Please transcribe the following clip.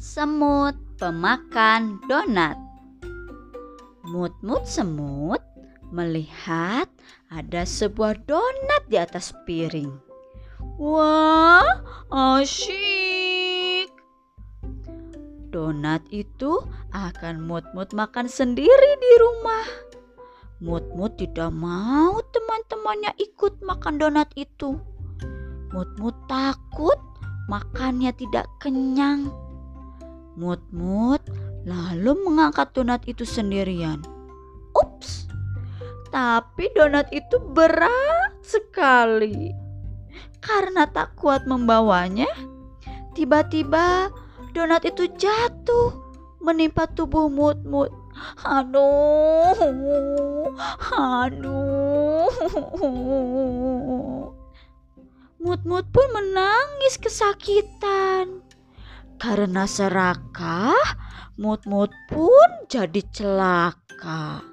Semut pemakan donat. Mut-mut semut melihat ada sebuah donat di atas piring. Wah, asyik. Donat itu akan mut-mut makan sendiri di rumah. Mut-mut tidak mau teman-temannya ikut makan donat itu. Mut-mut takut makannya tidak kenyang. Mut-mut lalu mengangkat donat itu sendirian. Ups, tapi donat itu berat sekali. Karena tak kuat membawanya, tiba-tiba donat itu jatuh menimpa tubuh Mut-Mut. Aduh, aduh. Mut-Mut pun menangis kesakitan. Karena serakah, Mut-Mut pun jadi celaka.